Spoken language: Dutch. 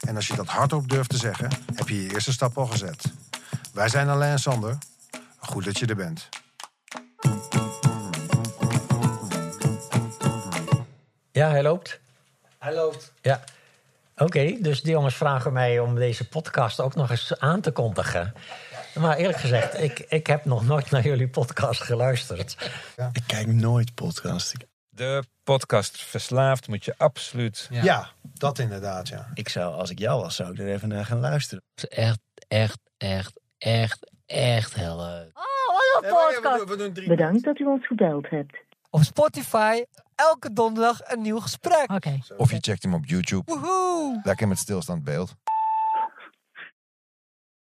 en als je dat hardop durft te zeggen, heb je je eerste stap al gezet. Wij zijn Alain en Sander. Goed dat je er bent. Ja, hij loopt. Hij loopt. Ja. Oké, dus die jongens vragen mij om deze podcast ook nog eens aan te kondigen. Maar eerlijk gezegd, ik, ik heb nog nooit naar jullie podcast geluisterd. Ik kijk nooit podcast. Ik- De podcast Verslaafd moet je absoluut... Ja. dat inderdaad, ja. Ik zou, als ik jou was, zou ik er even naar gaan luisteren. is echt, echt, echt, echt, echt heel leuk. Oh, wat een podcast. we doen drie Bedankt dat u ons gebeld hebt. Op Spotify elke donderdag een nieuw gesprek. Oké. Of je checkt hem op YouTube. Woehoe! Lekker met stilstaand beeld.